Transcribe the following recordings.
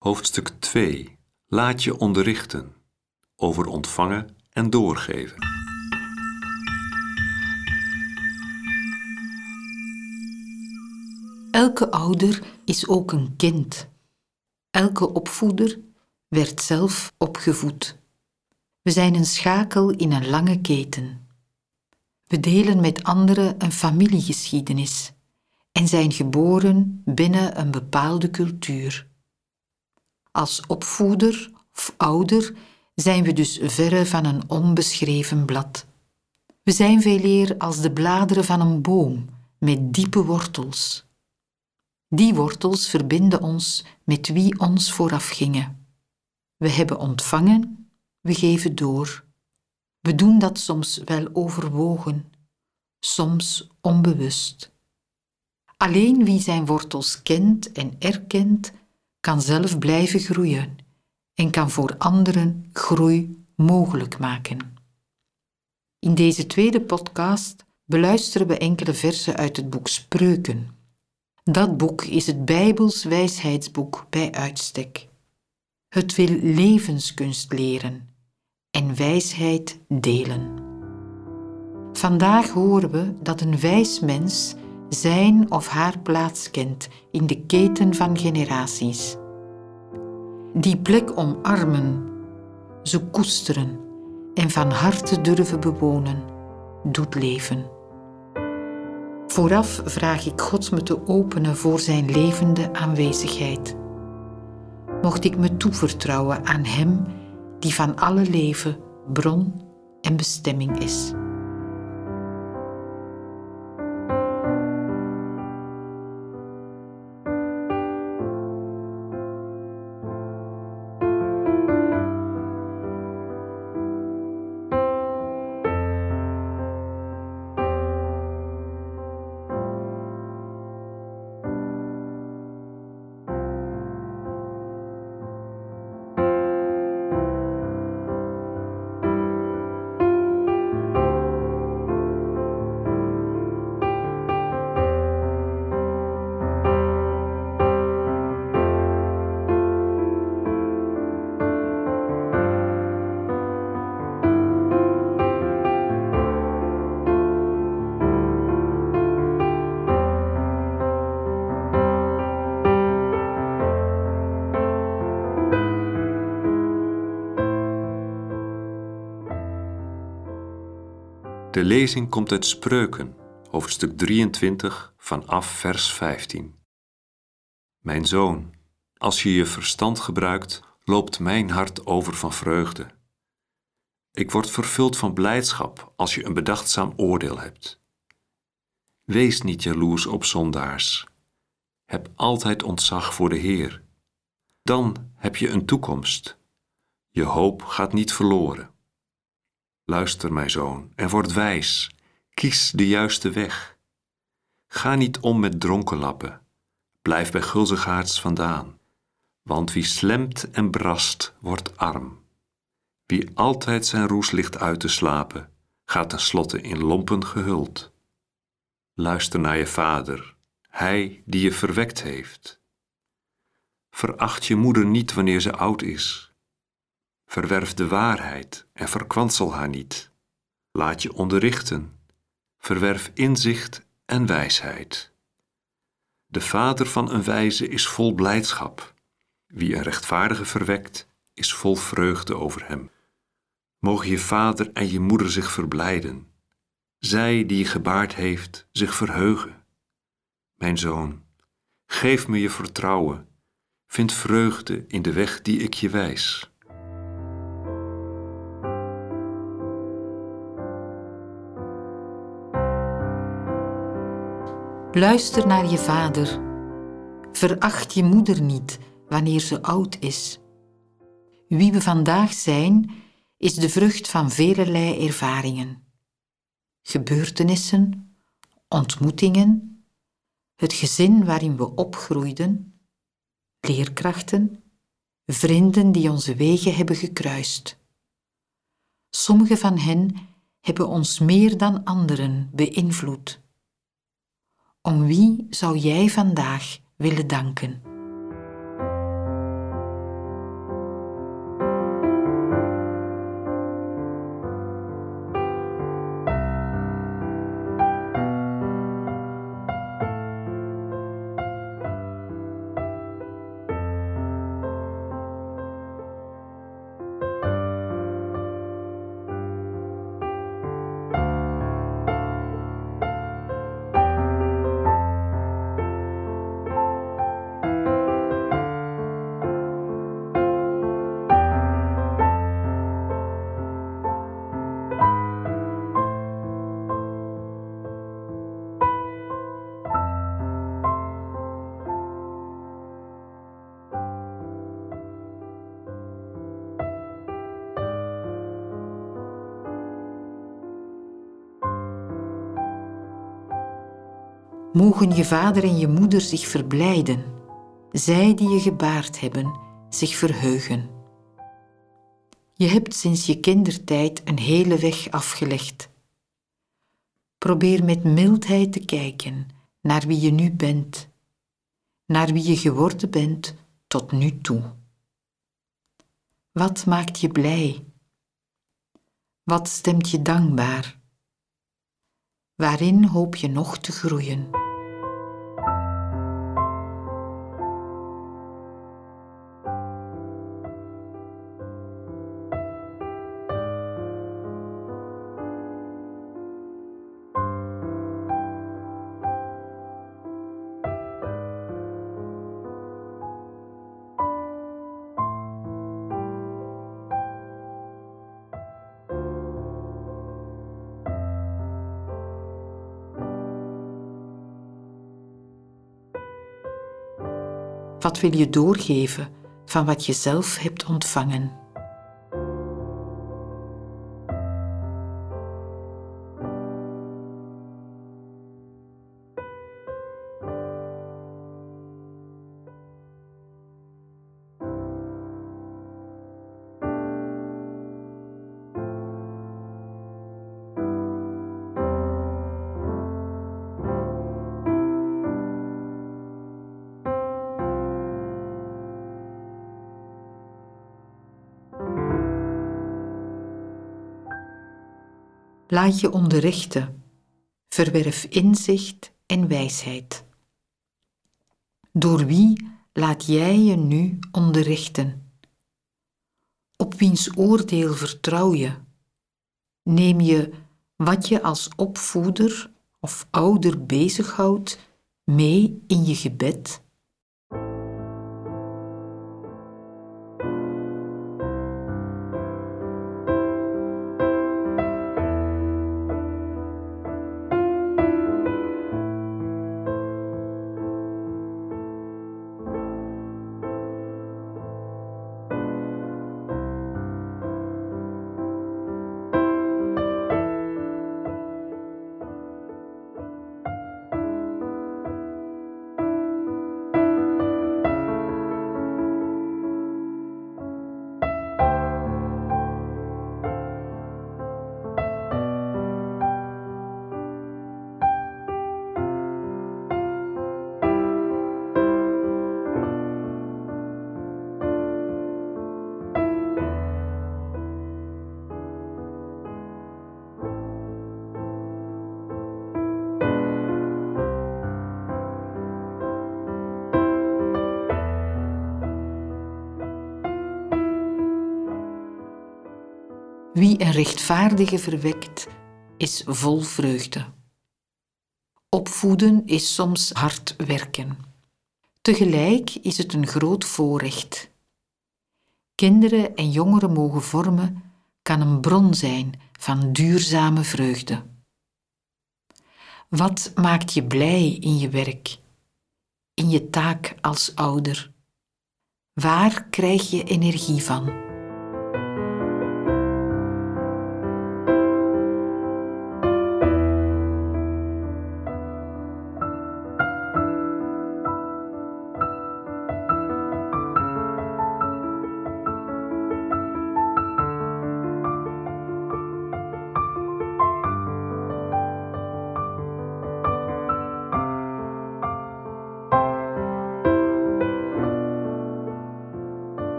Hoofdstuk 2. Laat je onderrichten over ontvangen en doorgeven. Elke ouder is ook een kind. Elke opvoeder werd zelf opgevoed. We zijn een schakel in een lange keten. We delen met anderen een familiegeschiedenis en zijn geboren binnen een bepaalde cultuur. Als opvoeder of ouder zijn we dus verre van een onbeschreven blad. We zijn veel eer als de bladeren van een boom met diepe wortels. Die wortels verbinden ons met wie ons vooraf gingen. We hebben ontvangen, we geven door. We doen dat soms wel overwogen, soms onbewust. Alleen wie zijn wortels kent en erkent, kan zelf blijven groeien en kan voor anderen groei mogelijk maken. In deze tweede podcast beluisteren we enkele versen uit het boek Spreuken. Dat boek is het Bijbels wijsheidsboek bij uitstek. Het wil levenskunst leren en wijsheid delen. Vandaag horen we dat een wijs mens zijn of haar plaats kent in de keten van generaties. Die plek omarmen, ze koesteren en van harte durven bewonen, doet leven. Vooraf vraag ik God me te openen voor Zijn levende aanwezigheid. Mocht ik me toevertrouwen aan Hem die van alle leven bron en bestemming is. De lezing komt uit Spreuken, hoofdstuk 23, vanaf vers 15. Mijn zoon, als je je verstand gebruikt, loopt mijn hart over van vreugde. Ik word vervuld van blijdschap als je een bedachtzaam oordeel hebt. Wees niet jaloers op zondaars. Heb altijd ontzag voor de Heer. Dan heb je een toekomst. Je hoop gaat niet verloren. Luister, mijn zoon, en word wijs. Kies de juiste weg. Ga niet om met dronkenlappen. Blijf bij gulzigaards vandaan. Want wie slemt en brast, wordt arm. Wie altijd zijn roes ligt uit te slapen, gaat tenslotte in lompen gehuld. Luister naar je vader, hij die je verwekt heeft. Veracht je moeder niet wanneer ze oud is Verwerf de waarheid en verkwansel haar niet. Laat je onderrichten. Verwerf inzicht en wijsheid. De vader van een wijze is vol blijdschap. Wie een rechtvaardige verwekt, is vol vreugde over hem. Mogen je vader en je moeder zich verblijden. Zij die je gebaard heeft, zich verheugen. Mijn zoon, geef me je vertrouwen. Vind vreugde in de weg die ik je wijs. Luister naar je vader. Veracht je moeder niet wanneer ze oud is. Wie we vandaag zijn, is de vrucht van velelei ervaringen. Gebeurtenissen, ontmoetingen, het gezin waarin we opgroeiden, leerkrachten, vrienden die onze wegen hebben gekruist. Sommige van hen hebben ons meer dan anderen beïnvloed. Om wie zou jij vandaag willen danken? Mogen je vader en je moeder zich verblijden, zij die je gebaard hebben, zich verheugen. Je hebt sinds je kindertijd een hele weg afgelegd. Probeer met mildheid te kijken naar wie je nu bent, naar wie je geworden bent tot nu toe. Wat maakt je blij? Wat stemt je dankbaar? Waarin hoop je nog te groeien? Wat wil je doorgeven van wat je zelf hebt ontvangen? Laat je onderrichten, verwerf inzicht en wijsheid. Door wie laat jij je nu onderrichten? Op wiens oordeel vertrouw je? Neem je wat je als opvoeder of ouder bezighoudt mee in je gebed? Wie een rechtvaardige verwekt, is vol vreugde. Opvoeden is soms hard werken. Tegelijk is het een groot voorrecht. Kinderen en jongeren mogen vormen kan een bron zijn van duurzame vreugde. Wat maakt je blij in je werk, in je taak als ouder? Waar krijg je energie van?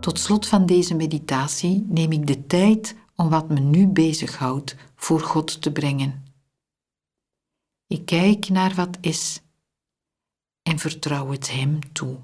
Tot slot van deze meditatie neem ik de tijd om wat me nu bezighoudt voor God te brengen. Ik kijk naar wat is en vertrouw het Hem toe.